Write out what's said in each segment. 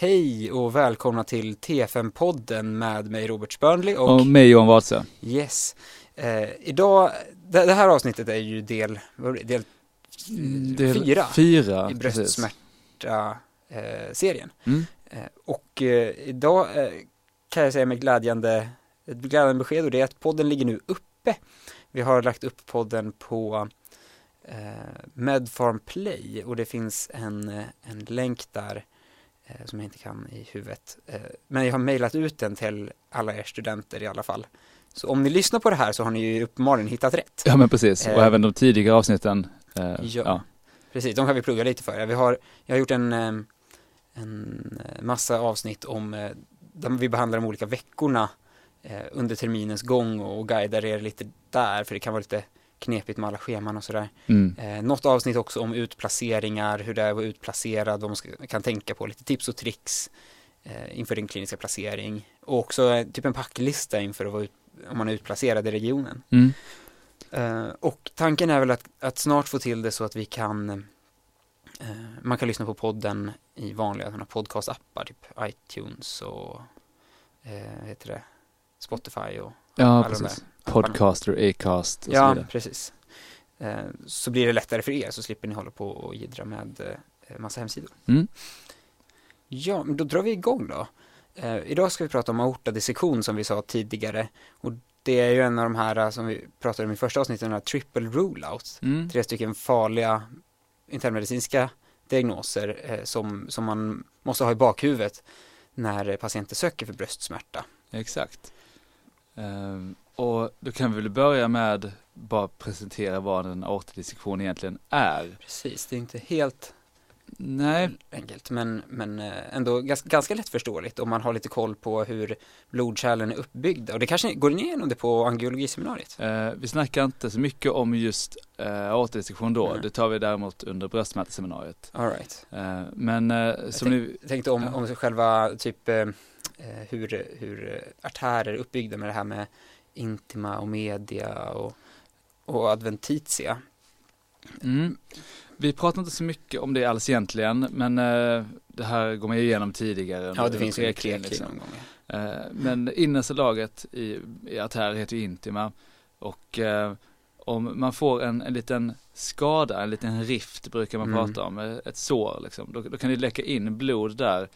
Hej och välkomna till T5-podden med mig Robert Spörnli och, Och mig Johan Wadsö. Yes. Eh, idag, det, det här avsnittet är ju del, del, Mm, Del fyra Fyra, i bröstsmärta-serien. Mm. Eh, och eh, idag eh, kan jag säga med glädjande, ett glädjande besked och det är att podden ligger nu uppe. Vi har lagt upp podden på eh, Medfarm Play och det finns en, eh, en länk där eh, som jag inte kan i huvudet. Eh, men jag har mejlat ut den till alla er studenter i alla fall. Så om ni lyssnar på det här så har ni ju uppenbarligen hittat rätt. Ja men precis, och Eh. även de tidigare avsnitten. eh, Ja. ja. Precis, de kan vi plugga lite för. Vi har, jag har gjort en, eh, en eh, massa avsnitt om, eh, där vi behandlar de olika veckorna eh, under terminens gång och guidar er lite där, för det kan vara lite knepigt med alla scheman och sådär. Mm. Eh, något avsnitt också om utplaceringar, hur det är att vara utplacerad, vad man ska, kan tänka på, lite tips och tricks eh, inför din kliniska placering. Och också eh, typ en packlista inför att vara ut, om man är utplacerad i regionen. Mm. Eh, och tanken är väl att, att snart få till det så att vi kan eh, man kan lyssna på podden i vanliga podcastappar, typ iTunes och eh, heter det, Spotify och Ja precis. Podcaster, Acast och så Ja, vidare. precis. Eh, så blir det lättare för er så slipper ni hålla på och jiddra med eh, massa hemsidor. Mm. Ja, men då drar vi igång då. Eh, idag ska vi prata om aortadissektion som vi sa tidigare. Och det är ju en av de här som vi pratade om i första avsnittet, den här triple rule-out. Mm. Tre stycken farliga internmedicinska diagnoser som, som man måste ha i bakhuvudet när patienter söker för bröstsmärta. Exakt. Ehm, och då kan vi väl börja med bara presentera vad en aortadissektion egentligen är. Precis, det är inte helt Nej, enkelt men, men eh, ändå ganska, ganska lättförståeligt om man har lite koll på hur blodkärlen är uppbyggda. Och det kanske går ni igenom det på angiologiseminariet? eh, vi snackar inte så mycket om just eh, aortadissektion då. Nej. Det tar vi däremot under bröstsmärteseminariet. All right. Eh, men som tänk- ni, Jag tänkte om, om själva typ hur, hur eh, artärer är uppbyggda med det här med intima och media och, och adventitia. Mm. Vi pratar inte så mycket om det alls egentligen, men eh, det här går man ju igenom tidigare. Ja, det finns ju klik liksom. Eh, men innersta laget i, i artär heter ju intima och eh, om man får en, en liten skada, en liten rift brukar man Mm. prata om, eh, ett sår liksom, då, då kan det läcka in blod där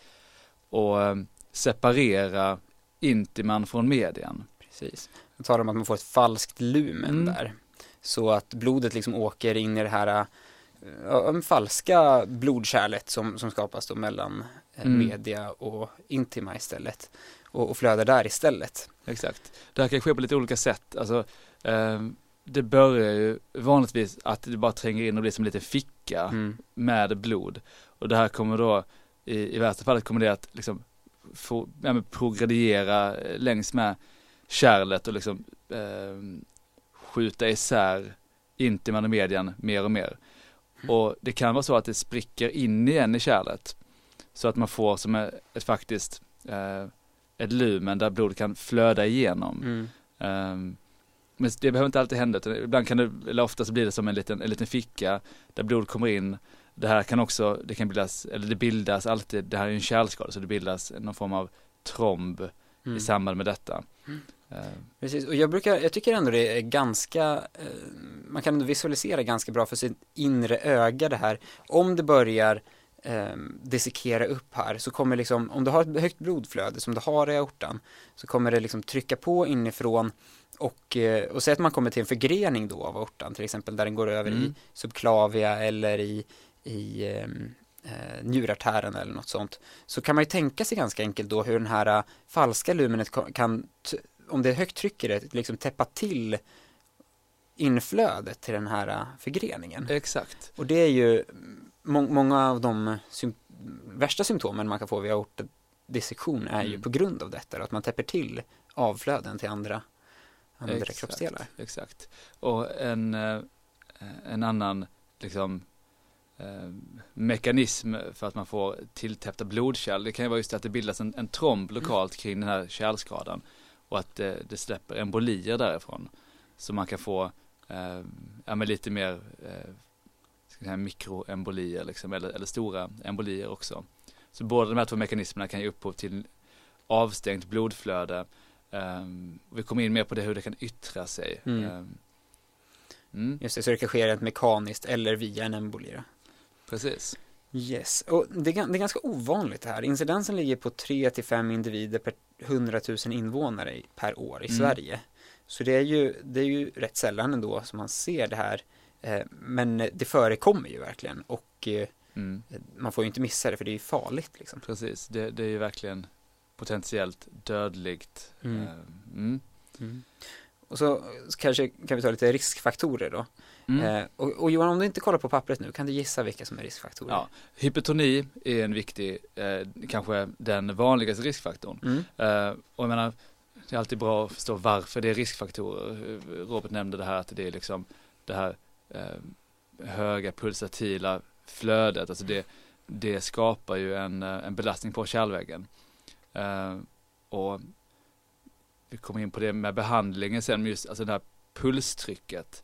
och eh, separera intiman från median. Precis. Då talar om att man får ett falskt lumen Mm. där. Så att blodet liksom åker in i det här äh, falska blodkärlet som, som skapas då mellan eh, Mm. media och intima istället. Och, och flödar där istället. Exakt. Det här kan ske på lite olika sätt. Alltså, eh, det börjar ju vanligtvis att det bara tränger in och blir som en liten ficka Mm. med blod. Och det här kommer då, i, i värsta fallet kommer det att liksom få, ja, progrediera eh, längs med kärlet och liksom eh, skjuta isär intiman och median mer och mer. Och det kan vara så att det spricker in igen i kärlet. Så att man får som ett, faktiskt eh, ett lumen där blod kan flöda igenom. Mm. Ehm, men det behöver inte alltid hända, utan ibland kan det, eller ofta så blir det som en liten, en liten ficka där blod kommer in. Det här kan också, det kan bildas, eller det bildas alltid, det här är ju en kärlskada så det bildas någon form av tromb Mm. i samband med detta. Mm. Ehm, Precis, och jag brukar, jag tycker ändå det är ganska, eh, man kan ändå visualisera ganska bra för sitt inre öga det här. Om det börjar eh, dissekera upp här så kommer liksom, om du har ett högt blodflöde som du har i aortan så kommer det liksom trycka på inifrån och, eh, och säg att man kommer till en förgrening då av aortan till exempel där den går över i Mm. subclavia eller i, i ehm, eh, njurartären eller något sånt så kan man ju tänka sig ganska enkelt då hur den här eh, falska lumenet kan om det är högt tryck i det, liksom täppa till inflödet till den här äh, förgreningen. exakt. Och det är ju må- många av de sym- värsta symptomen man kan få vid aortadissektion är ju Mm. på grund av detta, att man täpper till avflöden till andra, andra Exakt. kroppsdelar. Exakt. Och en, eh, en annan liksom eh, mekanism för att man får tilltäppta blodkärl, det kan ju vara just att det bildas en, en tromb lokalt kring den här kärlskadan och att det, det släpper embolier därifrån. Så man kan få eh, ja, men lite mer eh, mikroembolier liksom, eller, eller stora embolier också. Så båda de här två mekanismerna kan ge upphov till avstängt blodflöde. Um, vi kommer in mer på det hur det kan yttra sig. Mm. Um, mm, Just det, så det kan ske rent mekaniskt eller via en emboli. Precis. Yes, och det är, det är ganska ovanligt det här. Incidensen ligger på 3-5 individer per 100 000 invånare per år i Mm. Sverige. Så det är, ju, det är ju rätt sällan ändå som man ser det här. Eh, men det förekommer ju verkligen och eh, Mm, man får ju inte missa det för det är ju farligt liksom. precis, det, det är ju verkligen potentiellt dödligt. Mm. Um, mm. Och så kanske kan vi ta lite riskfaktorer då. Mm. Eh, och, och Johan, om du inte kollar på pappret nu, kan du gissa vilka som är riskfaktorer? Ja, hypertoni är en viktig, eh, kanske den vanligaste riskfaktorn. Mm. Eh, och jag menar, det är alltid bra att förstå varför det är riskfaktorer. Robert nämnde det här att det är liksom det här eh, höga pulsatila flödet, alltså det, det skapar ju en, eh, en belastning på kärlväggen. Och vi kommer in på det med behandlingen sen, men just alltså det här pulstrycket.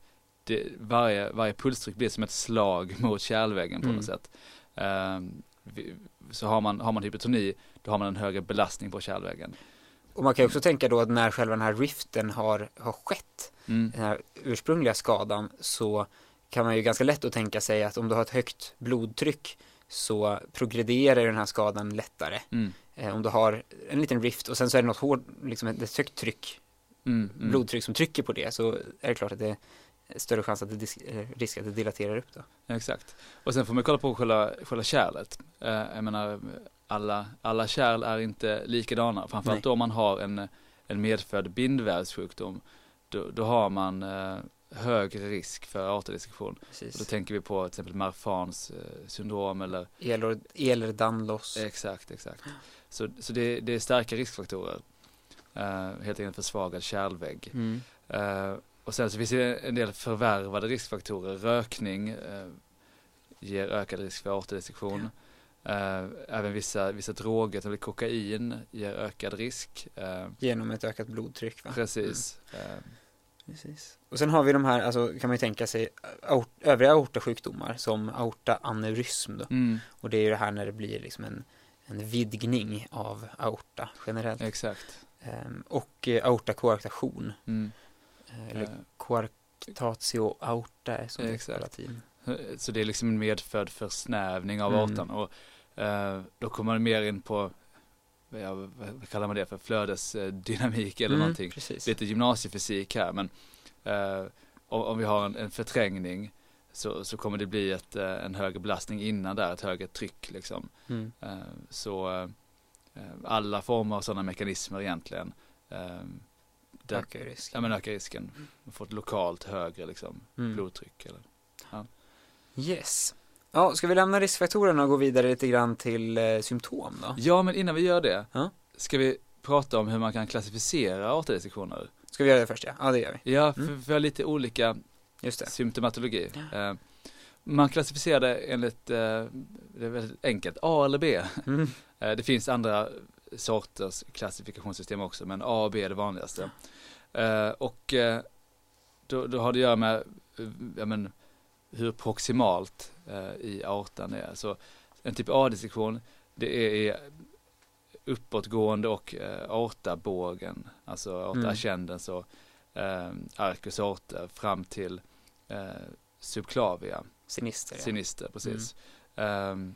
Det, varje, varje pulstryck blir som ett slag mot kärlväggen på Mm. något sätt. Eh, vi, så har man, har man hypertoni, då har man en högre belastning på kärlväggen. Och man kan också tänka då att när själva den här riften har, har skett, Mm. den här ursprungliga skadan, så kan man ju ganska lätt att tänka sig att om du har ett högt blodtryck så progrederar den här skadan lättare. Mm. Eh, om du har en liten rift och sen så är det något hårt, liksom ett högt tryck, Mm. Mm. blodtryck som trycker på det så är det klart att det större chans att det dis- eh, risk att det dilaterar upp då. Exakt. Och sen får man kolla på själva, själva kärlet. Eh, jag menar, alla, alla kärl är inte likadana. Framförallt Nej. om man har en, en medfödd bindvävssjukdom. Då, då har man eh, högre risk för aortadissektion. Då tänker vi på till exempel Marfans eh, syndrom eller Ehlers- Ehlers-Danlos. Exakt, exakt. Så, så det, det är starka riskfaktorer. Eh, helt enkelt försvagad kärlvägg. Mm. Eh, och sen så finns det en del förvärvade riskfaktorer. Rökning eh, ger ökad risk för aortadissektion. Eh, även vissa, vissa droger, exempel kokain, ger ökad risk. Eh, Genom ett ökat blodtryck va? precis. Eh, Precis. Och sen har vi de här, alltså kan man ju tänka sig aort, övriga aortasjukdomar som aortaaneurysm då. mm, Och det är ju det här när det blir liksom en, en vidgning av aorta generellt. exakt. Ehm, och eh, aortakoarktation. Mm. Eh, eller Eh, coarctatio aorta som det är på latin. Så det är liksom en medfödd försnävning av Mm. aortan. Och eh, då kommer man mer in på, ja, vad kallar man det för, flödesdynamik eller Mm, någonting. Precis. lite gymnasiefysik här men eh, om, om vi har en, en förträngning så, så kommer det bli ett, eh, en högre belastning innan där, ett högre tryck liksom. Mm. Eh, så eh, eh, alla former av sådana mekanismer egentligen eh, det, Ökar ju risk. ja, men ökar risken. Man får ett lokalt högre liksom, Mm. blodtryck. Eller. Yes. Ja, ska vi lämna riskfaktorerna och gå vidare lite grann till eh, symptom då? Ja men innan vi gör det Ja. ska vi prata om hur man kan klassificera aortadissektioner. Ska vi göra det först ja? Ja, det gör vi. Ja, för Mm. vi har lite olika symptomatologi. Eh, man klassificerar det enligt, eh, det är väldigt enkelt, A eller B. Mm. Eh, det finns andra sorters klassifikationssystem också, men A och B är det vanligaste. Eh, och eh, då, då har det att göra med eh, ja, men, hur proximalt i aortan är. Så en typ A-dissektion, det är uppåtgående och eh, aortabågen, alltså aorta Mm. och eh, arcus aorta fram till eh, subclavia, Sinister. ja. sinister, precis. Ehm,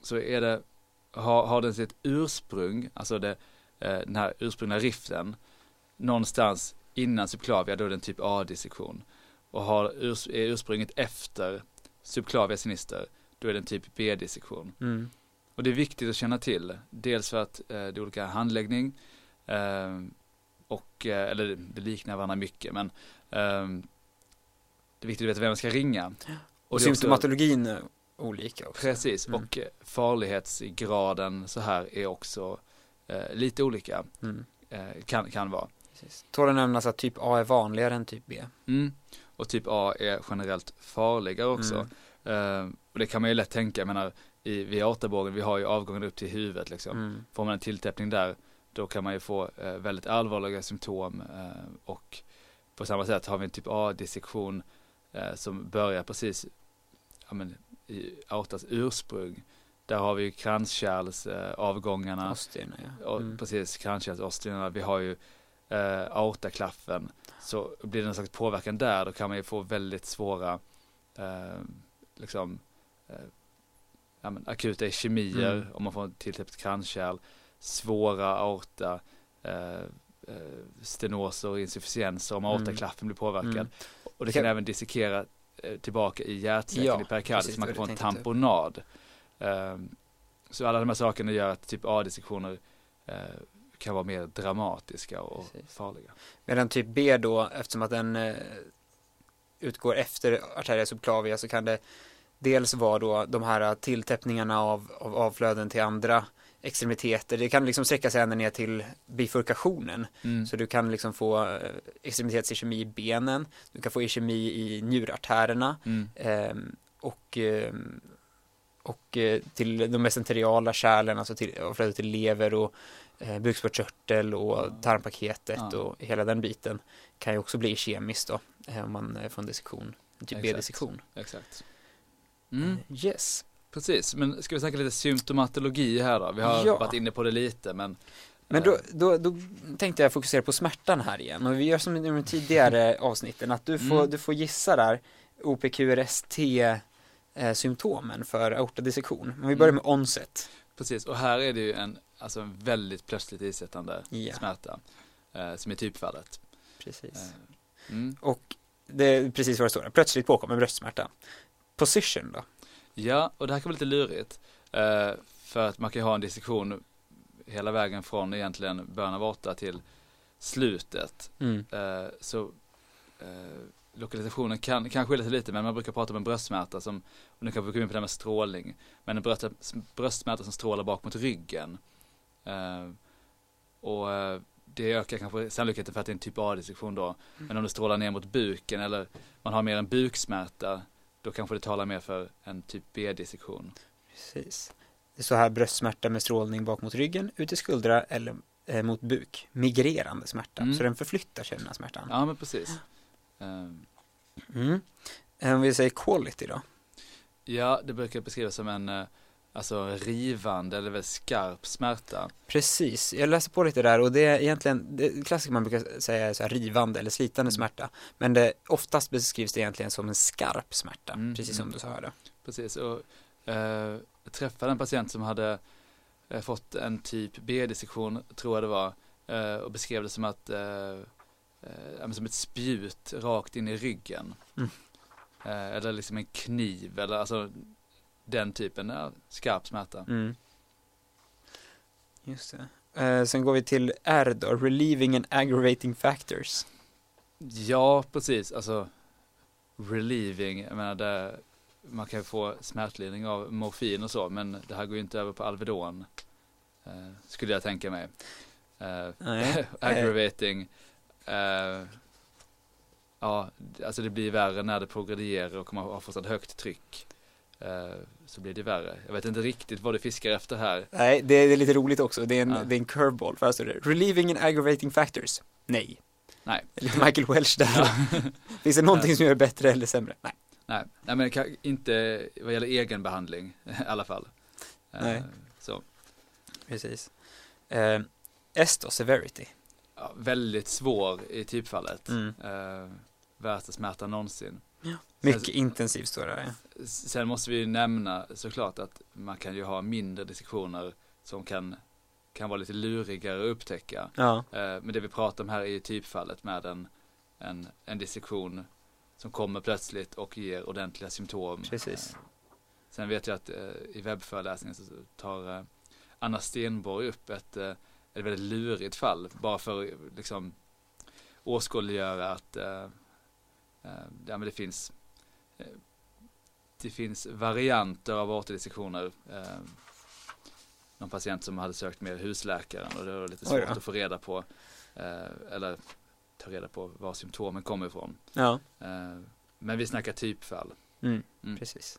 så är det, har, har den sitt ursprung, alltså det, eh, den här ursprungliga riften, någonstans innan subclavia, då är det en typ A-dissektion. Och har urs, är ursprunget efter subclavia sinister, då är det en typ B-dissektion. Mm. Och det är viktigt att känna till, dels för att eh, det är olika handläggning, eh, och, eh, eller det- liknar varandra mycket, men ehm, det är viktigt att veta vem man ska ringa. Och också- symptomatologin är olika också. Precis, Mm. och eh, farlighetsgraden så här är också eh, lite olika, Mm. eh, kan, kan vara. Precis. Tål att nämnas att typ A är vanligare än typ B. Mm. Och typ A är generellt farligare också. Mm. Eh, och det kan man ju lätt tänka, jag menar, i, vid aortabågen, vi har ju avgången upp till huvudet liksom. Mm. Får man en tilltäppning där, då kan man ju få eh, väldigt allvarliga symptom eh, och på samma sätt har vi en typ A-dissektion som börjar precis ja, men, i aortas ursprung där har vi ju kranskärlsavgångarna. Ostierna, ja. Och, Mm. Precis, kranskärlsostierna. Vi har ju eh, aortaklaffen. Så blir det en slags påverkan där, då kan man ju få väldigt svåra eh, liksom, eh, ja, men, akuta kemier Mm. om man får tilltäppt kranskärl, svåra aorta, eh, eh, stenoser och insufficienser om Mm. aortaklaffen blir påverkad. Mm. Och det Kan- kan även dissekera eh, tillbaka i hjärtsäcken Ja, i så man kan få en tamponad. Ehm, så alla de här sakerna gör att typ A-dissektioner kan vara mer dramatiska och Precis. farliga. Medan typ B då, eftersom att den eh, utgår efter arteria subclavia så kan det dels vara då de här tilltäppningarna av, av avflöden till andra extremiteter. Det kan liksom sträcka sig ända ner till bifurkationen. Mm. Så du kan liksom få eh, extremitetsiskemi i benen, du kan få iskemi i njurartärerna Mm. ehm, och, ehm, och eh, till de mesenteriala kärlen, alltså till, avflödet till lever och eh, bukspottkörtel och tarmpaketet Ja. och hela den biten kan ju också bli kemiskt då eh, om man eh, får en dissektion, typ. B-dissektion. Exakt. Mm. Yes. Precis, men ska vi snacka lite symptomatologi här då? Vi har Ja. varit inne på det lite men Men eh, då, då, då tänkte jag fokusera på smärtan här igen och vi gör som i de tidigare avsnitten att du får, Mm. du får gissa där OPQRST eh, symptomen för aortadissektion. Men vi börjar Mm. med onset. Precis, och här är det ju en, alltså en väldigt plötsligt isättande Ja, smärta eh, som är typfallet. precis. Eh, mm. Och det är precis vad det står. Plötsligt påkommer bröstsmärta. Position då? Ja, och det här kan vara lite lurigt. Eh, för att man kan ju ha en dissektion hela vägen från egentligen början av aorta till slutet. Mm. Eh, så eh, lokalisationen kan, kan skilja sig lite men man brukar prata om en bröstsmärta som, och nu kan vi gå in på det här med strålning, men en bröst, bröstsmärta som strålar bak mot ryggen. Eh, och eh, det ökar kanske sannolikheten för att det är en typ A-dissektion då. Men om det strålar ner mot buken eller man har mer en buksmärta, då kanske det talar mer för en typ B-dissektion. Precis. Det står här bröstsmärta med strålning bak mot ryggen, ut i skuldra eller eh, mot buk. Migrerande smärta. Mm. Så den förflyttar sig den här smärtan. Ja men precis. Eh, Mm. Om vi säger quality då? ja, det brukar beskrivas som en alltså rivande eller väldigt skarp smärta. Precis, jag läste på lite där och det är egentligen, det klassiskt man brukar säga är så här rivande eller slitande Mm. smärta. Men det oftast beskrivs det egentligen som en skarp smärta, Mm, precis som du sa här då. Precis, och eh, jag träffade en patient som hade eh, fått en typ B-dissektion, tror jag det var, eh, och beskrev det som att, eh, eh, som ett spjut rakt in i ryggen. Mm. Eh, eller liksom en kniv, eller alltså den typen av skarp smärta. Mm. Just det. Eh, sen går vi till R då, relieving and aggravating factors. Ja, precis, alltså relieving, jag menar det, man kan ju få smärtlindring av morfin och så, men det här går ju inte över på Alvedon, eh, skulle jag tänka mig. Eh, aggravating. Eh, ja, alltså det blir värre när det progredierar och man har fått ett högt tryck. Eh, så blir det värre. Jag vet inte riktigt vad du fiskar efter här. Nej, det är, lite roligt också. Det är en, Ja. det är en curveball. För här står det, relieving and aggravating factors. Nej. Nej. Lite Michael Welch där. Finns det någonting som gör det bättre eller sämre? Nej. Nej, nej men inte vad gäller egenbehandling i alla fall. Eh, Nej. Så, Precis. Eh, då, severity. ja, väldigt svår i typfallet. Mm. Eh, värsta smärta någonsin. Mycket intensivt står det ja. Sen måste vi ju nämna såklart att man kan ju ha mindre dissektioner som kan, kan vara lite lurigare att upptäcka. Ja, Eh, Men det vi pratar om här är ju typfallet med en, en, en dissektion som kommer plötsligt och ger ordentliga symptom. Precis. Eh, Sen vet jag att eh, i webbföreläsningen så tar Anna Stenborg upp ett, ett väldigt lurigt fall bara för att liksom åskådliggöra att ja, men det finns eh, det finns varianter av aortadissektioner. Eh, någon patient som hade sökt med husläkaren och det var lite svårt då. att få reda på eh, eller ta reda på var symptomen kommer ifrån. ja. Eh, men vi snackar typfall. Mm, Mm. precis.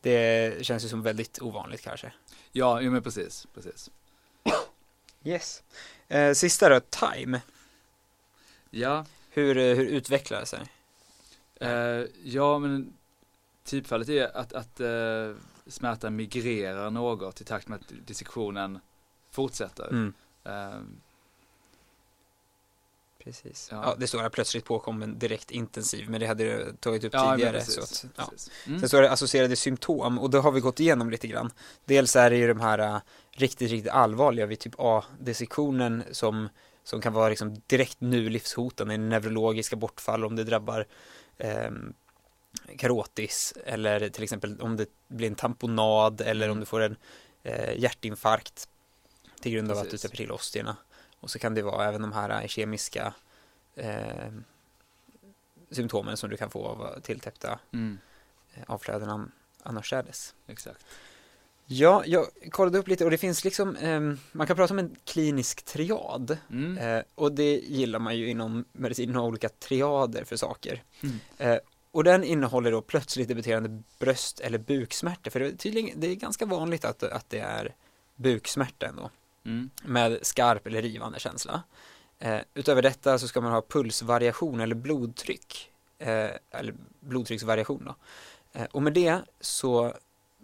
Det känns ju som väldigt ovanligt kanske. Ja, jo, men precis, precis. Yes. Eh, sista då, time. Ja, Hur, eh, hur utvecklar det sig? Eh, ja men typfallet är att, att uh, smärtan migrerar något i takt med att dissektionen fortsätter. Mm. Uh, Precis. Ja. Ja. det står här plötsligt påkommen direkt intensiv, men det hade du tagit upp ja, tidigare. precis, så att, ja. Mm. Sen står det associerade symptom och då har vi gått igenom lite grann. Dels är det ju de här äh, riktigt, riktigt allvarliga vid typ A-dissektionen som, som kan vara liksom direkt nu livshotande, neurologiska bortfall om det drabbar ehm, karotis eller till exempel om det blir en tamponad eller om du får en eh, hjärtinfarkt till grund av att du Precis. täpper till ostierna. Och så kan det vara även de här eh, kemiska eh, symptomen som du kan få av tilltäppta Mm. eh, avflöden an- annorstädes. Exakt. Ja, jag kollade upp lite och det finns liksom, ehm, man kan prata om en klinisk triad. Mm. Eh, och det gillar man ju inom medicin, ha olika triader för saker. Mm. Eh, och den innehåller då plötsligt debuterande bröst eller buksmärta, för det är tydligen, det är ganska vanligt att, att det är buksmärta ändå, Mm. med skarp eller rivande känsla. Eh, utöver detta så ska man ha pulsvariation eller blodtryck, eh, eller blodtrycksvariation då. Eh, och med det så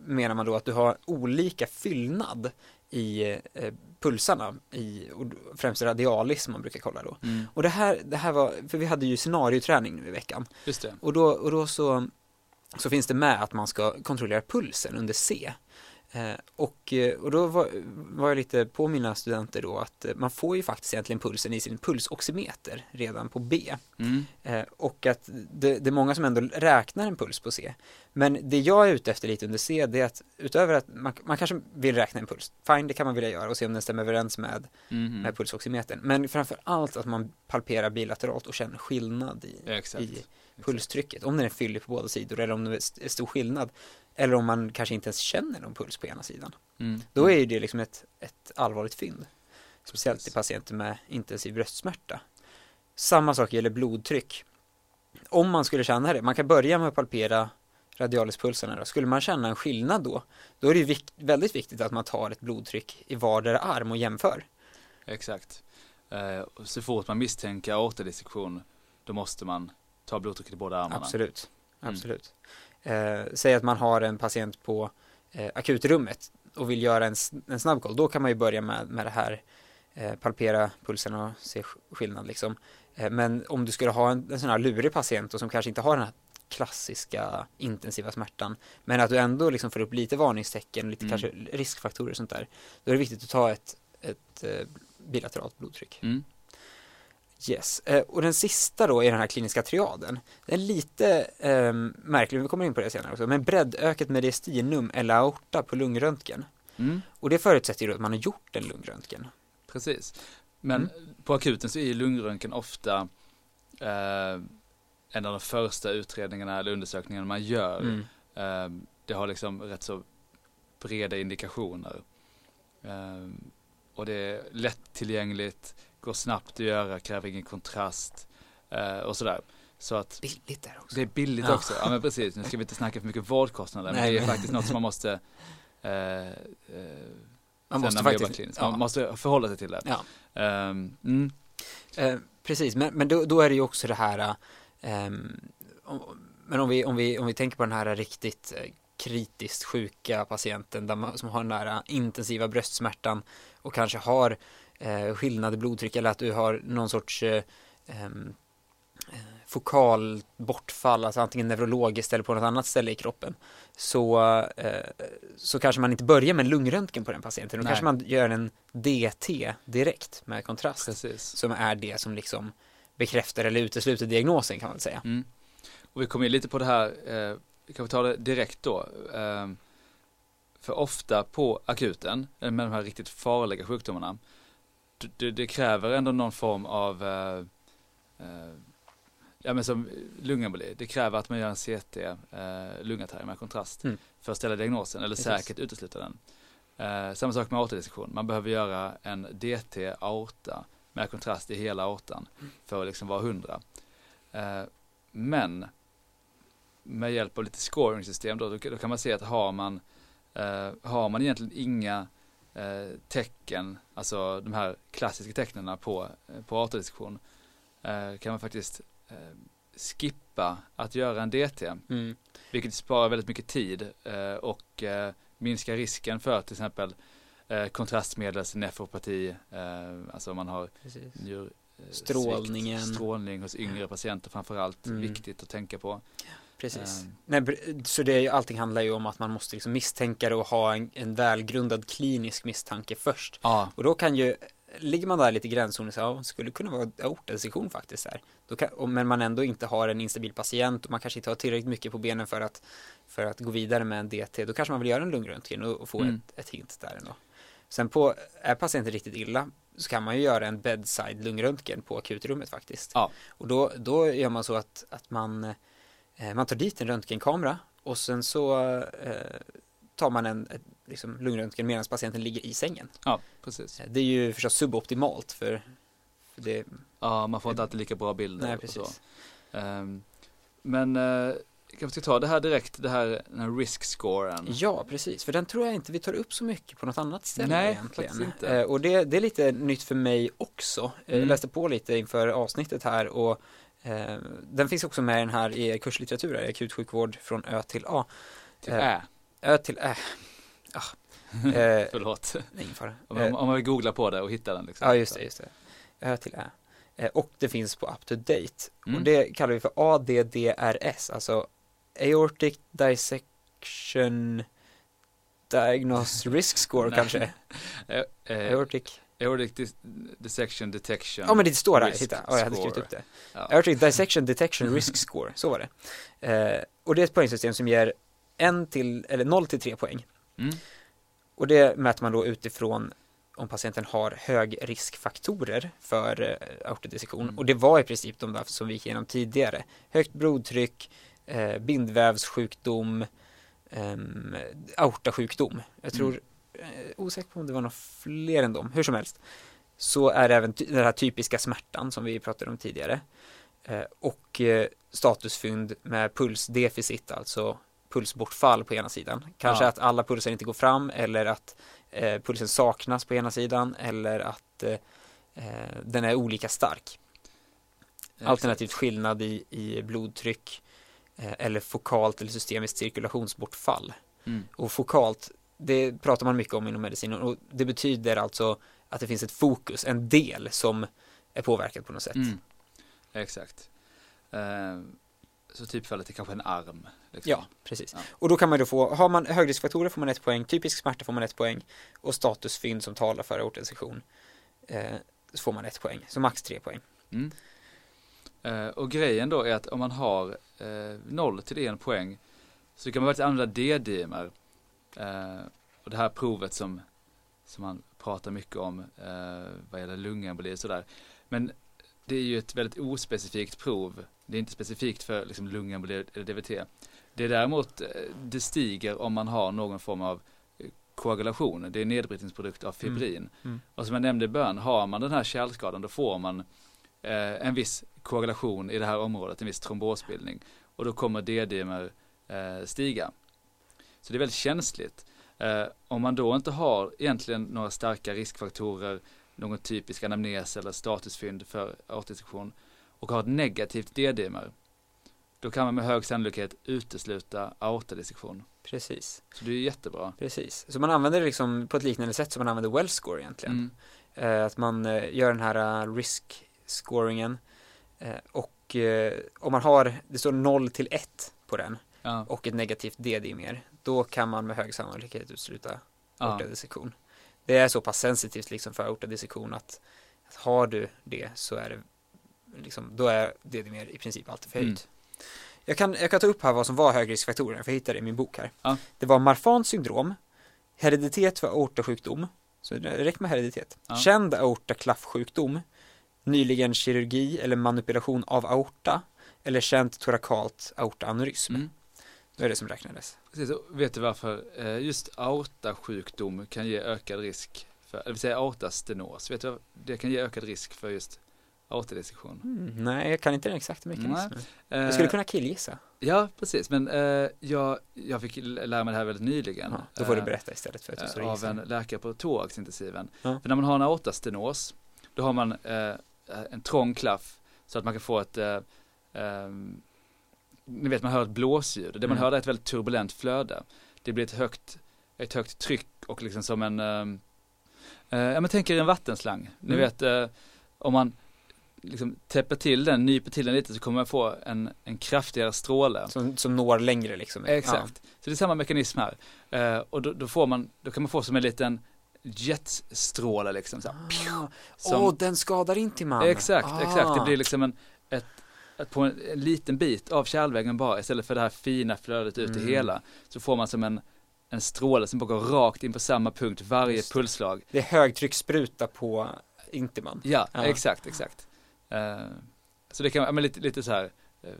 menar man då att du har olika fyllnad i eh, pulsarna, i, främst radialis som man brukar kolla då. Mm. Och det här, det här var, för vi hade ju scenarioträning nu i veckan. Just det. Och då, och då så, så finns det med att man ska kontrollera pulsen under C. Eh, och, eh, och då var, var jag lite på mina studenter då att eh, man får ju faktiskt egentligen pulsen i sin pulsoximeter redan på B. Mm. Eh, och att det, det är många som ändå räknar en puls på C. Men det jag är ute efter lite under C, det är att utöver att man, man kanske vill räkna en puls, fine det kan man vilja göra och se om den stämmer överens med, Mhm. med pulsoximetern. Men framför allt att man palperar bilateralt och känner skillnad i, Exakt. i pulstrycket. Om den är fyllig på båda sidor eller om det är st- stor skillnad. Eller om man kanske inte ens känner någon puls på ena sidan. Mm. Då är ju det liksom ett, ett allvarligt fynd. Speciellt i Precis. patienter med intensiv bröstsmärta. Samma sak gäller blodtryck. Om man skulle känna det, man kan börja med att palpera radialispulserna då. Skulle man känna en skillnad då, då är det ju vik- väldigt viktigt att man tar ett blodtryck i vardera arm och jämför. Exakt. Eh, så fort man misstänker aortadissektion då måste man ta blodtrycket i båda armarna. Absolut, Mm. absolut. Eh, säg att man har en patient på eh, akutrummet och vill göra en, en snabbkoll, då kan man ju börja med, med det här palpera pulsen och se sk- skillnad liksom. Men om du skulle ha en, en sån här lurig patient och som kanske inte har den här klassiska intensiva smärtan, men att du ändå liksom får upp lite varningstecken, lite Mm. kanske riskfaktorer och sånt där, då är det viktigt att ta ett, ett eh, bilateralt blodtryck. Mm. Yes, eh, och den sista då i den här kliniska triaden, den är lite eh, märklig, vi kommer in på det senare också, men breddökat mediastinum eller aorta på lungröntgen. Mm. Och det förutsätter ju då att man har gjort en lungröntgen. Precis. Men Mm. på akuten så är ju lungröntgen ofta eh, en av de första utredningarna eller undersökningarna man gör. Mm. Eh, det har liksom rätt så breda indikationer. Eh, och det är lättillgängligt, går snabbt att göra, kräver ingen kontrast eh, och sådär. Så att Billigt där också. det är billigt Ja. också. Ja men precis, nu ska vi inte snacka för mycket vårdkostnader. men Nej, det är men- faktiskt något som man måste eh, eh, Man måste man faktiskt, ja. Man måste förhålla sig till det. ja. Ehm, mm, Eh, precis, men, men då, då är det ju också det här, om, men om vi, om, vi, om vi tänker på den här riktigt eh, kritiskt sjuka patienten där man, som har den där eh, intensiva bröstsmärtan och kanske har eh, skillnad i blodtryck eller att du har någon sorts eh, ehm, eh, fokal bortfall, alltså antingen neurologiskt eller på något annat ställe i kroppen, så, eh, så kanske man inte börjar med en lungröntgen på den patienten. Då Nej. kanske man gör en DT direkt med kontrast precis. som är det som liksom bekräftar eller utesluter diagnosen kan man säga. Mm. Och vi kommer in lite på det här, eh, kan vi ta det direkt då. Ehm, för ofta på akuten, eh, med de här riktigt farliga sjukdomarna, det, det kräver ändå någon form av eh, eh, Ja men som lungemboli, det kräver att man gör en CT, eh, lungattack med kontrast, Mm. för att ställa diagnosen eller Precis. säkert utesluta den. Eh, samma sak med aortadissektion, man behöver göra en DT aorta med kontrast i hela aortan för att liksom vara hundra. Eh, men med hjälp av lite scoring-system då, då, då kan man se att har man, eh, har man egentligen inga eh, tecken, alltså de här klassiska tecknen på, på aortadissektion, kan man faktiskt skippa att göra en DT. Mm. Vilket sparar väldigt mycket tid och minskar risken för till exempel eh, kontrastmedels nefropati, eh, alltså om man har njur, eh, Strålningen. svikt, strålning hos yngre patienter framförallt, Mm. viktigt att tänka på. Precis. Ehm. Nej, så det är allting handlar ju om att man måste liksom misstänka det och ha en, en välgrundad klinisk misstanke först. Ja, Och då kan ju, ligger man där lite i gränszonen så ja, skulle kunna vara aortadissektion faktiskt här. Då kan, och, men man ändå inte har en instabil patient och man kanske inte har tillräckligt mycket på benen för att, för att gå vidare med en DT. Då kanske man vill göra en lungröntgen och, och få Mm. ett, ett hint där ändå. Sen på, är patienten riktigt illa så kan man ju göra en bedside lungröntgen på akutrummet faktiskt. Ja. Och då, då gör man så att, att man, eh, man tar dit en röntgenkamera och sen så eh, tar man en ett, liksom, lungröntgen medan patienten ligger i sängen. ja precis. Det är ju förstås suboptimalt för, för det, Ja, man får inte alltid lika bra bilder. nej precis. Ehm, men eh, kanske ska ta det här direkt, det här, den här risk-scoren. Ja, precis, för den tror jag inte vi tar upp så mycket på något annat ställe Nej, egentligen. inte. Eh, och det, det är lite nytt för mig också. Eh, Jag Mm. läste på lite inför avsnittet här och eh, den finns också med i den här i kurslitteratur, i akutsjukvård från Ö till A. Till Eh, Ä, Ö till Ä. Ah. Eh, förlåt. ingen fara. Om, Eh, om man vill googla på det och hitta den liksom. Ja, just det, just det. Ö till Ä. Eh, Och det finns på up to date. Mm. Och det kallar vi för ADDRS, alltså Aortic Dissection Diagnose Risk Score kanske? Eh, eh, Aortic. aortic dis- dissection detection. Ja men det står där, titta. Ja, jag hade skrivit upp det. Ja. Aortic Dissection Detection Risk Score, så var det. Eh, och det är ett poängsystem som ger en till, eller 0 till 3 poäng. Mm. Och det mäter man då utifrån om patienten har högriskfaktorer för eh, aortodissektion. Mm. Och det var i princip de där som vi gick igenom tidigare. Högt blodtryck, eh, bindvävssjukdom, ehm, aortasjukdom. Jag tror, eh, osäker på om det var några fler än dem, hur som helst. Så är det även den här typiska smärtan som vi pratade om tidigare. Eh, och eh, statusfynd med pulsdeficit, alltså pulsbortfall på ena sidan. Kanske Ja. att alla pulser inte går fram eller att eh, pulsen saknas på ena sidan eller att eh, eh, den är olika stark. Alternativt skillnad i, i blodtryck eh, eller fokalt eller systemiskt cirkulationsbortfall. Mm. Och fokalt, det pratar man mycket om inom medicinen och det betyder alltså att det finns ett fokus, en del som är påverkad på något sätt. Mm. Exakt. Eh, så typfallet är kanske en arm. Liksom. Ja, precis. Ja. Och då kan man då få, har man högriskfaktorer får man ett poäng, typisk smärta får man ett poäng och statusfynd som talar för aortadissektion eh, så får man ett poäng, så max tre poäng. Mm. Eh, och grejen då är att om man har eh, 0 till 1 poäng så kan man faktiskt använda D-dimer. Eh, och det här provet som, som man pratar mycket om eh, vad gäller lungemboli och sådär. Men det är ju ett väldigt ospecifikt prov. Det är inte specifikt för liksom, lungemboli eller DVT. Det är däremot, eh, det stiger om man har någon form av eh, koagulation. Det är nedbrytningsprodukt av fibrin. Mm. Och som jag nämnde i början, har man den här kärlskadan då får man eh, en viss koagulation i det här området, en viss trombosbildning. Och då kommer D-dimer eh, stiga. Så det är väldigt känsligt. Eh, om man då inte har egentligen några starka riskfaktorer, någon typisk anamnes eller statusfynd för aortdissektion och har ett negativt D-dimer, då kan man med hög sannolikhet utesluta aortadissektion. Precis, Så det är jättebra. precis. Så man använder det liksom på ett liknande sätt som man använder well score egentligen. Mm. Eh, att man eh, gör den här uh, risk scoringen eh, och eh, om man har, det står 0 till 1 på den Ja. och ett negativt D-dimer, då kan man med hög sannolikhet utesluta Ja. aortadissektion. Det är så pass sensitivt liksom för aortadissektion att, att har du det så är det liksom, då är D-dimer i princip alltid förhöjt. Mm. Jag, kan, jag kan ta upp här vad som var högriskfaktorer, för jag hittade det i min bok här. Ja. Det var Marfans syndrom, hereditet för aortasjukdom, så det räcker med hereditet, Ja. känd aortaklaffsjukdom, nyligen kirurgi eller manipulation av aorta, eller känt torakalt aortaaneurysm. Mm. Det är det som räknades. Precis, vet du varför eh, just aortasjukdom kan ge ökad risk för, det vill säga aortastenos, vet du vad det kan ge ökad risk för just aortadissektion? Mm, nej, jag kan inte den exakta mekanismen. Eh, Jag skulle kunna killgissa. Ja, precis, men eh, jag, jag fick lära mig det här väldigt nyligen. Ja, då får du eh, berätta istället för att du och av en läkare på thoraxintensiven. Ja. För när man har en aortastenos, då har man eh, en trång klaff så att man kan få ett, eh, ehm, ni vet man hör ett blåsljud, det man Mm. hör är ett väldigt turbulent flöde. Det blir ett högt, ett högt tryck och liksom som en, eh, ja men tänk er en vattenslang. Ni Mm. vet eh, om man liksom täpper till den, nyper till den lite så kommer man få en, en kraftigare stråle. Som, som når längre liksom. Exakt. Så det är samma mekanism här. Eh, och då, då får man, då kan man få som en liten jetstråle liksom. Så här, Ja. Åh, som, oh, den skadar Intiman. exakt, Ah. exakt. Det blir liksom en, ett, ett, på en, en liten bit av kärlväggen bara istället för det här fina flödet ut i Mm. hela. Så får man som en, en stråle som bara går rakt in på samma punkt varje Just det. pulsslag. Det är högtrycksspruta på Intiman. Ja, Ja. exakt, exakt. Eh, så det kan vara men lite, lite så här, eh,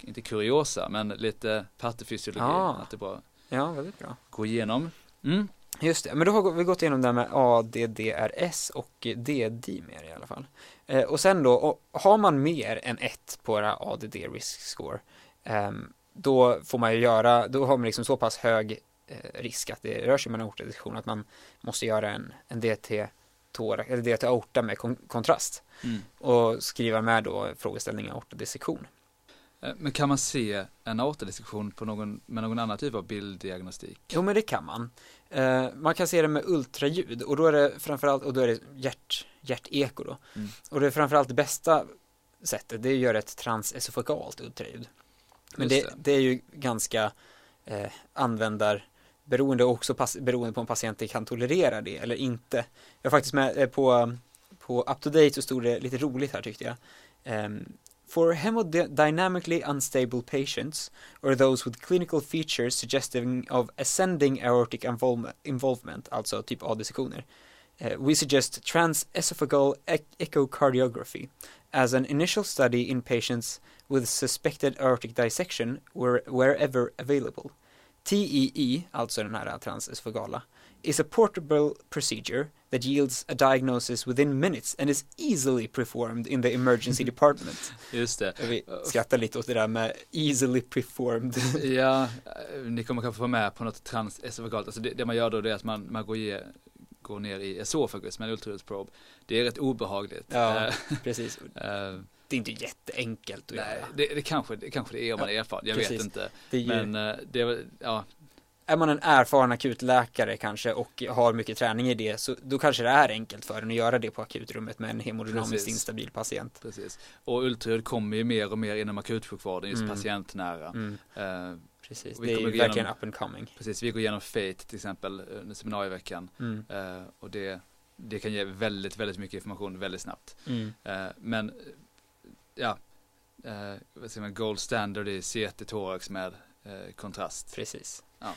inte kuriosa, men lite patofysiologi. Ja. Att det bara Ja, väldigt bra. går igenom. Mm. Just det, men då har vi gått igenom det här med ADDRS och DD-mer i alla fall. Eh, och sen då, och har man mer än ett på här ADD risk score, ehm, då får man ju göra, då har man liksom så pass hög eh, risk att det rör sig om en aortadissektion att man måste göra en, en DT thorax, eller DT aorta med kon- kontrast Mm. och skriva med då frågeställningen aortadissektion. Eh, Men kan man se en aortadissektion på någon, med någon annan typ av bilddiagnostik? Jo men det kan man. Eh, man kan se det med ultraljud och då är det framförallt, och då är det hjärt, hjärteko då. Mm. Och det är framförallt det bästa sättet, det är att göra ett transesofagalt ultraljud. Men det, Just det. är ju ganska eh, användarberoende och också pass, beroende på om patienten kan tolerera det eller inte. Jag har faktiskt med eh, på, på UpToDate så stod det lite roligt här tyckte jag. Ehm, For hemodynamically unstable patients or those with clinical features suggesting of ascending aortic involvement, involvement alltså typ A-dissektioner, eh, we suggest transesophageal ec- echocardiography as an initial study in patients with suspected aortic dissection where, wherever available. TEE, alltså den här transesofagala, is a portable procedure that yields a diagnosis within minutes and is easily performed in the emergency department. Just det. Vi skrattar lite åt det där med easily performed. Ja, eh, ni kommer kanske få med på något transesofagalt. Alltså det, det man gör då det är att man, man går, ge, går ner i esofagus med en ultraljudsprobe. Det är rätt obehagligt. Ja. Eh, Precis. eh, Det är inte jätteenkelt att nej, göra. det, det, kanske, det kanske det är om man är erfaren, jag vet precis. inte. Det ju, Men det ja, är man en erfaren akutläkare kanske och har mycket träning i det så då kanske det är enkelt för en att göra det på akutrummet med en hemodynamiskt Precis. instabil patient. precis. Och ultraljud kommer ju mer och mer inom akutsjukvården, just Mm. patientnära. Mm, Eh, precis, det är ju verkligen up and coming. precis, vi går igenom FATE till exempel under seminarieveckan. Mm. Eh, och det, det kan ge väldigt, väldigt mycket information väldigt snabbt. Mm. Eh, men, ja, vad säger man, gold standard i CT thorax med kontrast. Precis. Ja.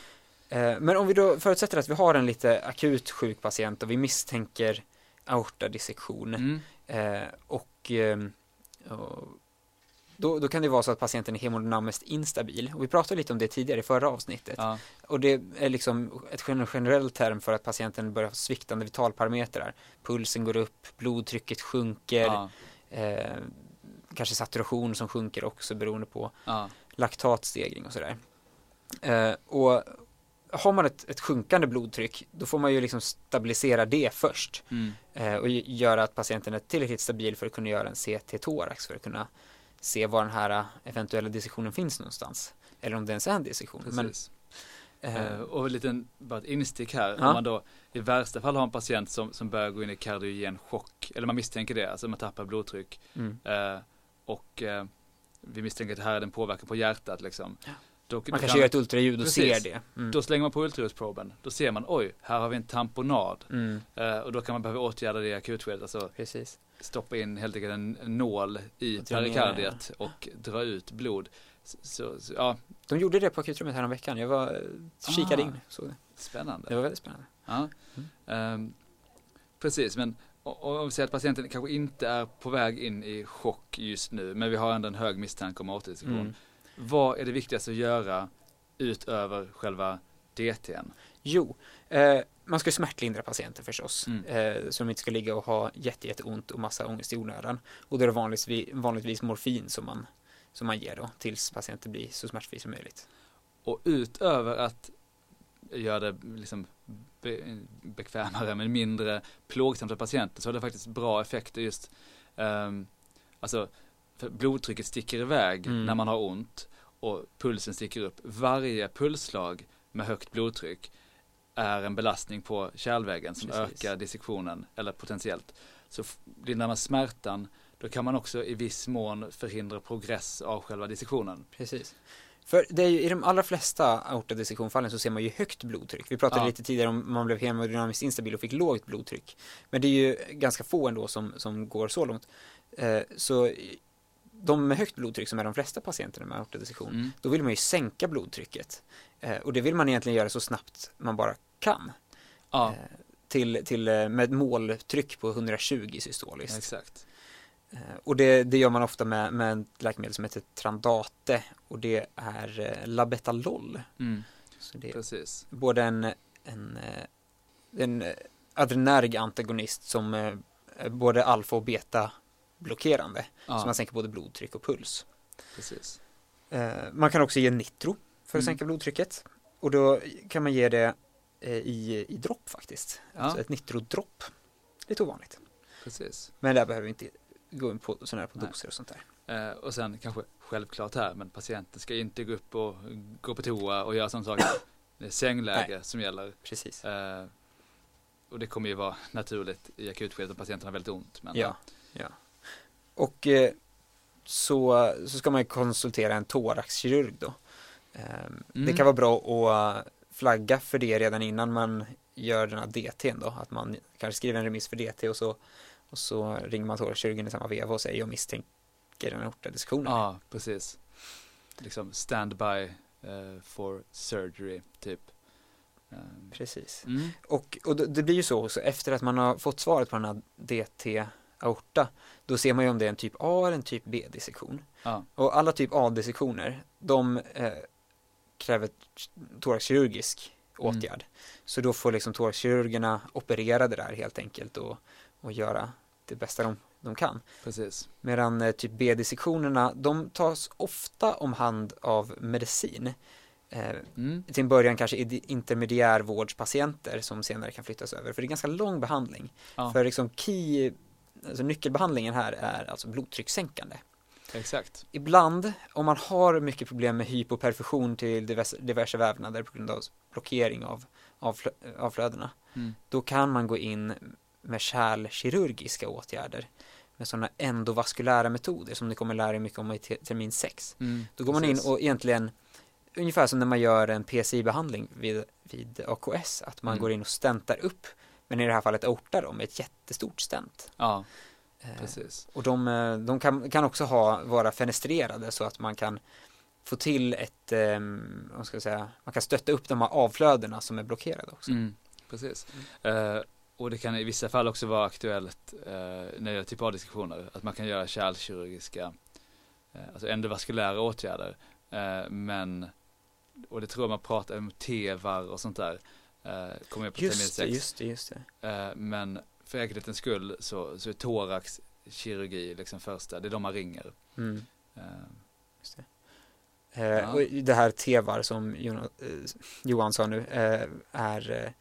Eh, Men om vi då förutsätter att vi har en lite akut sjuk patient och vi misstänker aortadissektion Mm. eh, och, ehm, och då, då kan det vara så att patienten är hemodynamiskt instabil. Och vi pratade lite om det tidigare i förra avsnittet. Ja, och det är liksom ett gen- generell term för att patienten börjar ha sviktande vitalparametrar. Pulsen går upp, blodtrycket sjunker ja, eh, kanske saturation som sjunker också beroende på ja, laktatstegring och sådär. Eh, och har man ett, ett sjunkande blodtryck, då får man ju liksom stabilisera det först mm. eh, och göra att patienten är tillräckligt stabil för att kunna göra en CT-thorax för att kunna se var den här eh, eventuella dissektionen finns någonstans. Eller om det ens är en dissektion. Men, eh, Eh, och en liten, bara ett instick här, Ja. om man då i värsta fall har en patient som, som börjar gå in i kardiogen chock, eller man misstänker det, alltså man tappar blodtryck mm. eh, och vi misstänker att det här är en påverkan på hjärtat liksom. Ja. Då, då Man kanske kan- gör ett ultraljud och Precis. ser det. Mm. Då slänger man på ultraljudsproben, då ser man oj, här har vi en tamponad. Mm. Eh, och då kan man behöva åtgärda det i akutskedet, alltså Precis. stoppa in helt enkelt en nål i perikardiet och dra ut blod. Så, så, ja, De gjorde det på akutrummet här veckan. Jag var, kikade Ah. in. Så spännande. det var väldigt spännande. Ja. Mm. Ehm, precis, men om vi säger att patienten kanske inte är på väg in i chock just nu, men vi har ändå en hög misstanke om aortadissektion. Mm. Vad är det viktigaste att göra utöver själva DTn? Jo, eh, man ska smärtlindra patienter förstås. Mm. Eh, så de inte ska ligga och ha jätte, jätteont och massa ångest i onödan. Och då är det vanligtvis, vanligtvis morfin som man, som man ger då, tills patienten blir så smärtfri som möjligt. Och utöver att göra det liksom be, bekvämare men mindre plågsamt för patienten så har det faktiskt bra effekter just um, Alltså för blodtrycket sticker iväg Mm. när man har ont och pulsen sticker upp. Varje pulsslag med högt blodtryck är en belastning på kärlväggen som Precis. ökar dissektionen eller potentiellt. Så f- lindrar man smärtan då kan man också i viss mån förhindra progress av själva dissektionen. Precis. För det är ju, i de allra flesta aortadissektionfallen så ser man ju högt blodtryck. Vi pratade Ja. lite tidigare om man blev hemodynamiskt instabil och fick lågt blodtryck. Men det är ju ganska få ändå som, som går så långt. Eh, så de med högt blodtryck som är de flesta patienterna med aortadissektion, Mm. då vill man ju sänka blodtrycket. Eh, och det vill man egentligen göra så snabbt man bara kan. Ja, Eh, till, till, eh, med ett måltryck på 120 systoliskt. exakt. Eh, Och det, det gör man ofta med, med ett läkemedel som heter Trandate och det är eh, Labetalol. Mm. Så det är Precis. både en, en, en adrenerg antagonist som både alfa och beta blockerande. Så Ja, man sänker både blodtryck och puls. precis. Eh, Man kan också ge nitro för att Mm. sänka blodtrycket. Och då kan man ge det eh, i, i dropp faktiskt. Alltså Ja. ett nitrodropp. Lite ovanligt. Precis. Men där behöver vi inte gå in på sådana här på Nej. doser och sånt där. Eh, och sen kanske självklart här, men patienten ska inte gå upp och gå på toa och göra sådana saker. Det är sängläge som gäller. Precis. Eh, och det kommer ju vara naturligt i akutskedet om patienten har väldigt ont. Men, Ja, ja. Och eh, så, så ska man ju konsultera en thoraxkirurg då. Ehm, Det Mm. kan vara bra att flagga för det redan innan man gör den här DTn då. Att man kanske skriver en remiss för DT och så, och så ringer man thoraxkirurgen i samma veva och säger jag misstänker en aortadissektion. ja, precis. Liksom standby eh, for surgery, typ. Eh, Precis. mm. Och, och det det blir ju så också, efter att man har fått svaret på den här DT-aorta, då ser man ju om det är en typ A eller en typ B-dissektion. Ja, Och alla typ A-dissektioner, de eh, kräver thoraxkirurgisk Mm. åtgärd. Så då får liksom thoraxkirurgerna operera det där helt enkelt och, och göra det bästa de, de kan. precis. Medan eh, typ B-dissektionerna, de tas ofta om hand av medicin. Eh, Mm. till en början kanske intermediärvårdspatienter som senare kan flyttas över. För det är ganska lång behandling. Ja, För liksom key, alltså nyckelbehandlingen här är alltså blodtryckssänkande. exakt. Ibland, om man har mycket problem med hypoperfusion till diverse, diverse vävnader på grund av blockering av avflö, avflödena, Mm. då kan man gå in med kärlkirurgiska åtgärder med sådana endovaskulära metoder som ni kommer lära er mycket om i te- termin 6. Mm. Då går man in precis. och egentligen ungefär som när man gör en PCI-behandling vid, vid AKS, att man Mm. går in och stentar upp, men i det här fallet aorta då, med ett jättestort stent. Ja, Eh, precis. och de, eh, de kan, kan också ha, vara fenestrerade så att man kan få till ett, eh, vad ska jag säga, man kan stötta upp de här avflödena som är blockerade också. Mm. Precis. Eh, och det kan i vissa fall också vara aktuellt eh, när det gäller typ A-diskussioner, att man kan göra kärlkirurgiska, eh, alltså endovaskulära åtgärder. Eh, men, och det tror jag man pratar om TEVAR och sånt där, eh, kommer jag på termin Just det, 6. just det, just det. Eh, men för enkelhetens skull så, så är thoraxkirurgi liksom första, det är de man ringer. Mm. Eh, Eh, Ja. Och det här TEVAR som Jonas, eh, Johan sa nu eh, är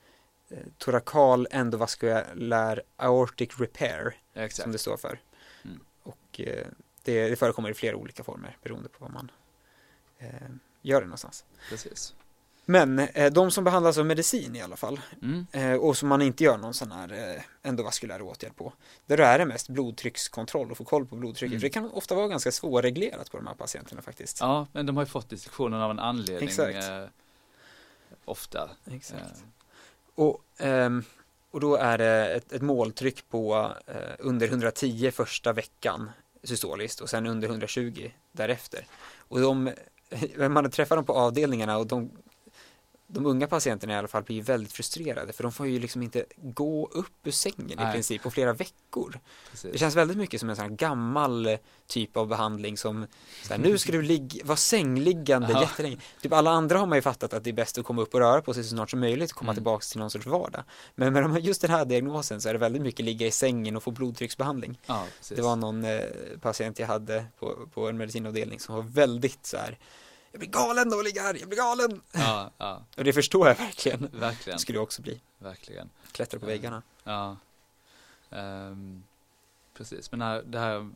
eh, torakal endovaskulär aortic repair exakt. som det står för. Mm. Och eh, det, det förekommer i flera olika former beroende på vad man eh, gör det någonstans. Precis. Men eh, de som behandlas av medicin i alla fall Mm. eh, och som man inte gör någon sån här eh, endovaskulär åtgärd på. Där är det mest blodtryckskontroll och få koll på blodtrycket. Mm. För det kan ofta vara ganska svårreglerat på de här patienterna faktiskt. Ja, men de har ju fått diskussionen av en anledning. Exakt. Eh, ofta. Exakt. Eh, Och, ehm, och då är det ett, ett måltryck på eh, under 110 första veckan systoliskt och sen under 120 därefter. Och de, man träffar dem på avdelningarna och de, de unga patienterna i alla fall blir ju väldigt frustrerade för de får ju liksom inte gå upp ur sängen i Nej. princip på flera veckor. precis. Det känns väldigt mycket som en sån här gammal eh, typ av behandling som så här, nu ska du ligga, vara sängliggande Ja. jättelänge. Typ alla andra har man ju fattat att det är bäst att komma upp och röra på sig så snart som möjligt och komma Mm. tillbaks till någon sorts vardag. Men med de just den här diagnosen så är det väldigt mycket ligga i sängen och få blodtrycksbehandling. Ja. Det var någon eh, patient jag hade på, på en medicinavdelning som var väldigt så här jag blir galen av att ligga här, jag blir galen! Ja, ja, Och det förstår jag verkligen. verkligen. Det skulle jag också bli. Verkligen. Klättra på väggarna. Ja. Ehm, precis, men här, det här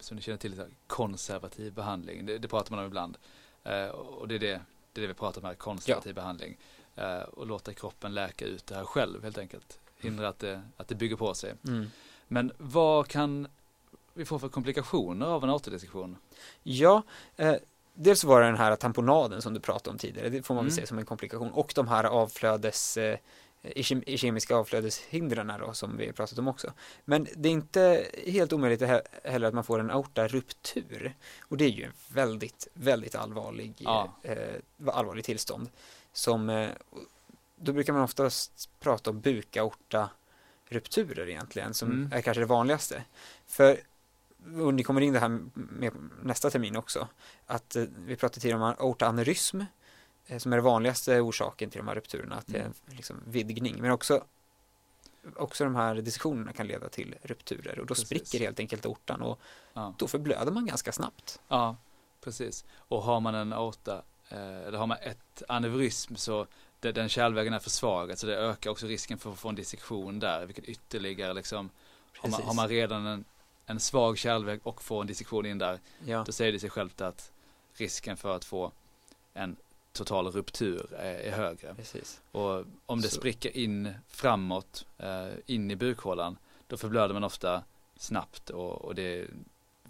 som ni känner till, konservativ behandling. Det, det pratar man om ibland. Eh, och det är det, det är det vi pratar om här, konservativ ja. behandling. Eh, och låta kroppen läka ut det här själv helt enkelt. Hindra att det, att det bygger på sig. Mm. Men vad kan vi få för komplikationer av en återdissektion? Ja, eh, dels var det den här tamponaden som du pratade om tidigare, det får man väl mm. se som en komplikation. Och de här avflödes eh, i kemiska avflödeshindren då, som vi pratat om också. Men det är inte helt omöjligt heller att man får en aortaruptur. Och det är ju en väldigt, väldigt allvarlig, ja. eh, allvarlig tillstånd. Som, eh, då brukar man oftast prata om bukaorta-rupturer egentligen, som mm. är kanske det vanligaste. För och ni kommer in det här med nästa termin också, att eh, vi pratade tidigare om aortaaneurysm, Eh, som är den vanligaste orsaken till de här rupturerna, att det är mm. liksom vidgning. Men också, också de här dissektionerna kan leda till rupturer och då precis. spricker helt enkelt aortan och ja. då förblöder man ganska snabbt. Ja, precis. Och har man en aorta, eh, eller har man ett aneurysm så det, den kärlvägen är försvagad så det ökar också risken för att få en dissektion där, vilket ytterligare liksom, har man, har man, redan en, en svag kärlväg och får en dissektion in där, ja. då säger det sig självt att risken för att få en total ruptur är, är högre. Precis. Och om det Så. spricker in framåt, eh, in i bukhålan, då förblöder man ofta snabbt och, och det är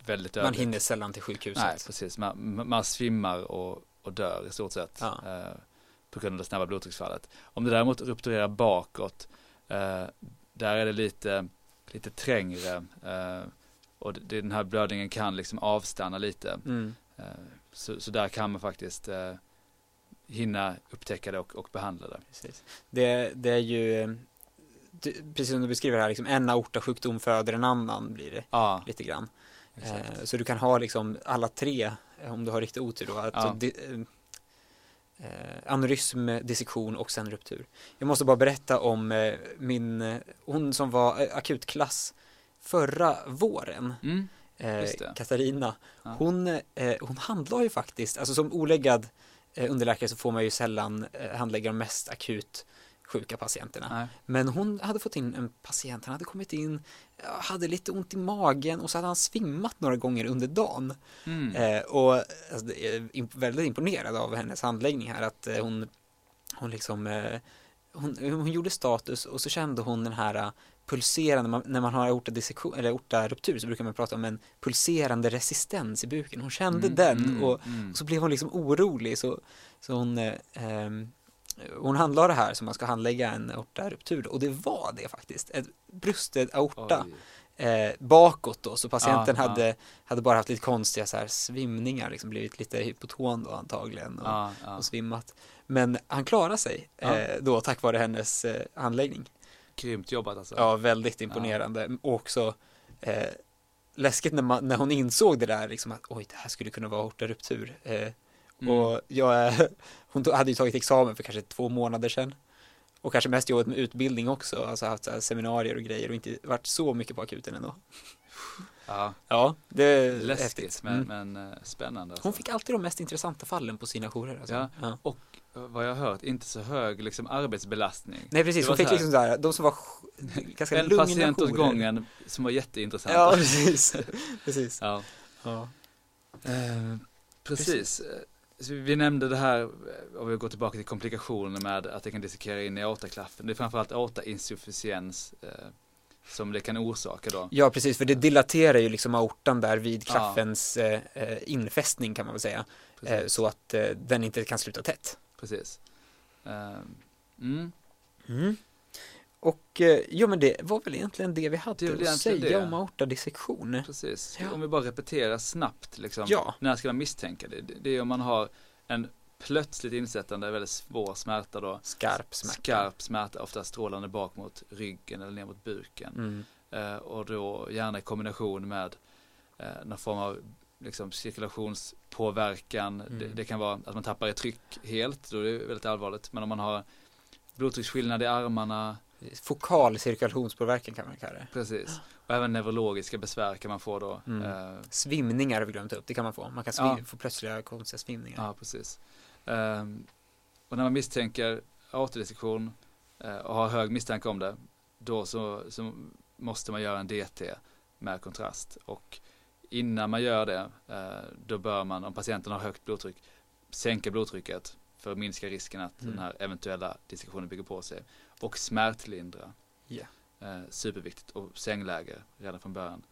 väldigt Man hinner sällan till sjukhuset. Nej, precis. Man, man svimmar och, och dör i stort sett. Ja. Eh, på grund av det snabba blodtrycksfallet. Om det däremot rupturerar bakåt, eh, där är det lite, lite trängre och det, den här blödningen kan liksom avstanna lite. Mm. Eh, så, så, där kan man faktiskt eh, hinna upptäcka det och, och behandla det. Precis. Det, det är ju precis som du beskriver här, liksom en aortasjukdom föder en annan blir det ja, lite grann. Eh, så du kan ha liksom alla tre, om du har riktigt otur då, att ja. di, eh, aneurysm, dissektion och sen ruptur. Jag måste bara berätta om min, hon som var akutklass förra våren. Mm, eh, Katarina, ja. hon, eh, hon handlar ju faktiskt, alltså som oläggad Eh, underläkare så får man ju sällan eh, handlägga de mest akut sjuka patienterna. Nej. Men hon hade fått in en patient, han hade kommit in, hade lite ont i magen och så hade han svimmat några gånger under dagen. Mm. Eh, och alltså, väldigt imponerad av hennes handläggning här, att eh, hon, hon liksom, eh, hon, hon gjorde status och så kände hon den här pulserande, när man har aortadissektion eller aortaruptur så brukar man prata om en pulserande resistens i buken. Hon kände mm, den mm, och, mm. och, så blev hon liksom orolig så, så hon eh, hon handlade det här som man ska handlägga en aortaruptur och det var det faktiskt. Ett brustet aorta eh, bakåt då så patienten ah, hade, ah. hade bara haft lite konstiga så här svimningar, liksom blivit lite hypoton då antagligen och, ah, och svimmat. Men han klarade sig eh, då tack vare hennes eh, handläggning. Grymt jobbat alltså. Ja, väldigt imponerande. Ja. Och också eh, läskigt när, man, när hon insåg det där, liksom att oj, det här skulle kunna vara aortaruptur. Eh, mm. Och jag, hon hade ju tagit examen för kanske två månader sedan. Och kanske mest jobbat med utbildning också, alltså haft så seminarier och grejer och inte varit så mycket på akuten ändå. Ja, ja det är Läskigt, häftigt. men, mm. men uh, spännande. Alltså. Hon fick alltid de mest intressanta fallen på sina jourer. Alltså. Ja. ja. och vad jag har hört, inte så hög liksom, arbetsbelastning. Nej precis, hon fick liksom såhär, de som var ganska En patient åt gången som var jätteintressanta. Ja, precis. precis. Ja. ja. Eh, precis. vi nämnde det här, om vi går tillbaka till komplikationer med att det kan dissekera in i aortaklaffen. Det är framförallt aortainsufficiens eh, som det kan orsaka då. Ja, precis, för det dilaterar ju liksom aortan där vid klaffens ja. eh, infästning kan man väl säga. Eh, så att eh, den inte kan sluta tätt precis. Uh, mm. Mm. Och eh, ja men det var väl egentligen det vi hade det att säga det. om aortadissektion. Precis, ja. om vi bara repeterar snabbt liksom. Ja. När ska man misstänka det? Det är om man har en plötsligt insättande väldigt svår smärta då. Skarp smärta. Skarp smärta, ofta strålande bak mot ryggen eller ner mot buken. Mm. Uh, och då gärna i kombination med uh, någon form av liksom, cirkulationspåverkan. Mm. Det, det, kan vara att man tappar i tryck helt, då är det väldigt allvarligt. Men om man har blodtrycksskillnad i armarna. Fokal cirkulationspåverkan kan man kalla det. Precis. Och även neurologiska besvär kan man få då. Mm. Eh, Svimningar har vi glömt upp, det kan man få. Man kan ja. få plötsliga konstiga svimningar. Ja, precis. Eh, och när man misstänker aortadissektion eh, och har hög misstanke om det, då så, så måste man göra en DT med kontrast. Och innan man gör det, eh, då bör man, om patienten har högt blodtryck, sänka blodtrycket för att minska risken att Mm. den här eventuella dissektionen bygger på sig. Och smärtlindra. Eh, superviktigt. Och sängläge redan från början.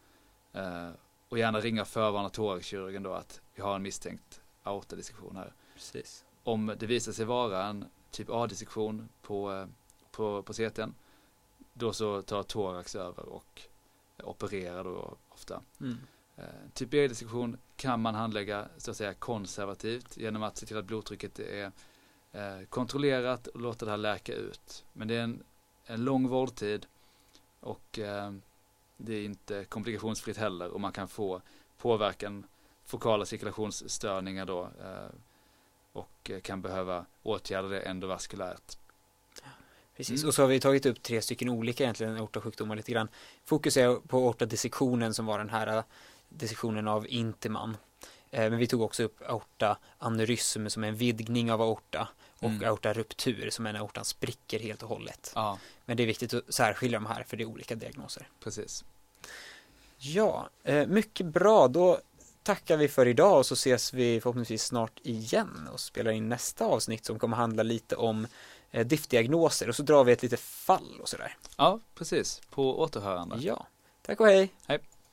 Eh, och gärna ringa förvarna thoraxkirurgen då att vi har en misstänkt aortadissektion här. Precis. Om det visar sig vara en typ A-dissektion på, eh, på, på CTn, då så tar thorax över och opererar då ofta. Mm. Eh, Typ B-dissektion kan man handlägga så att säga konservativt genom att se till att blodtrycket är eh, kontrollerat och låta det här läka ut. Men det är en, en lång vårdtid och eh, det är inte komplikationsfritt heller och man kan få påverkan, fokala cirkulationsstörningar då och kan behöva åtgärda det endovaskulärt. Precis, Mm. och så har vi tagit upp tre stycken olika egentligen aortasjukdomar lite grann. Fokus är på aortadissektionen som var den här dissektionen av Intiman. Eh, Men vi tog också upp aortaaneurysm som är en vidgning av aorta och Mm. aortaruptur som är när aortan spricker helt och hållet. Ja, Men det är viktigt att särskilja de här för det är olika diagnoser. precis. Ja, eh, mycket bra. Då tackar vi för idag och så ses vi förhoppningsvis snart igen och spelar in nästa avsnitt som kommer handla lite om eh, diftdiagnoser och så drar vi ett litet fall och sådär. Ja, precis. På återhörande. Ja, tack och hej! Hej.